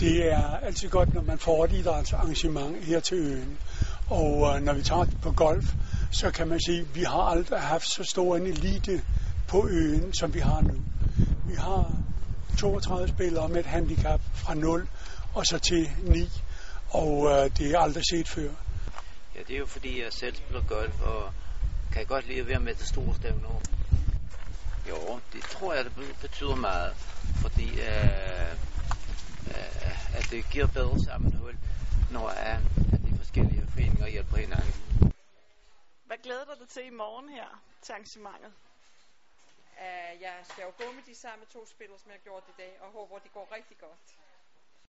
Det er altid godt, når man får et idrætsarrangement her til øen. Og øh, når vi tager på golf, så kan man sige, at vi har aldrig haft så stor en elite på øen, som vi har nu. Vi har 32 spillere med et handicap fra 0 og så til 9, og øh, det er aldrig set før. Ja, det er jo fordi, jeg selv spiller golf, og kan godt lide at være med til store stævner. Jo, det tror jeg, det betyder meget, fordi øh, det giver bedre sammenhold, når uh, at de forskellige foreninger hjælper hinanden. Hvad glæder du dig til i morgen her til arrangementet? Uh, jeg skal jo gå med de samme to spillere, som jeg har gjort i dag, og håber, det går rigtig godt.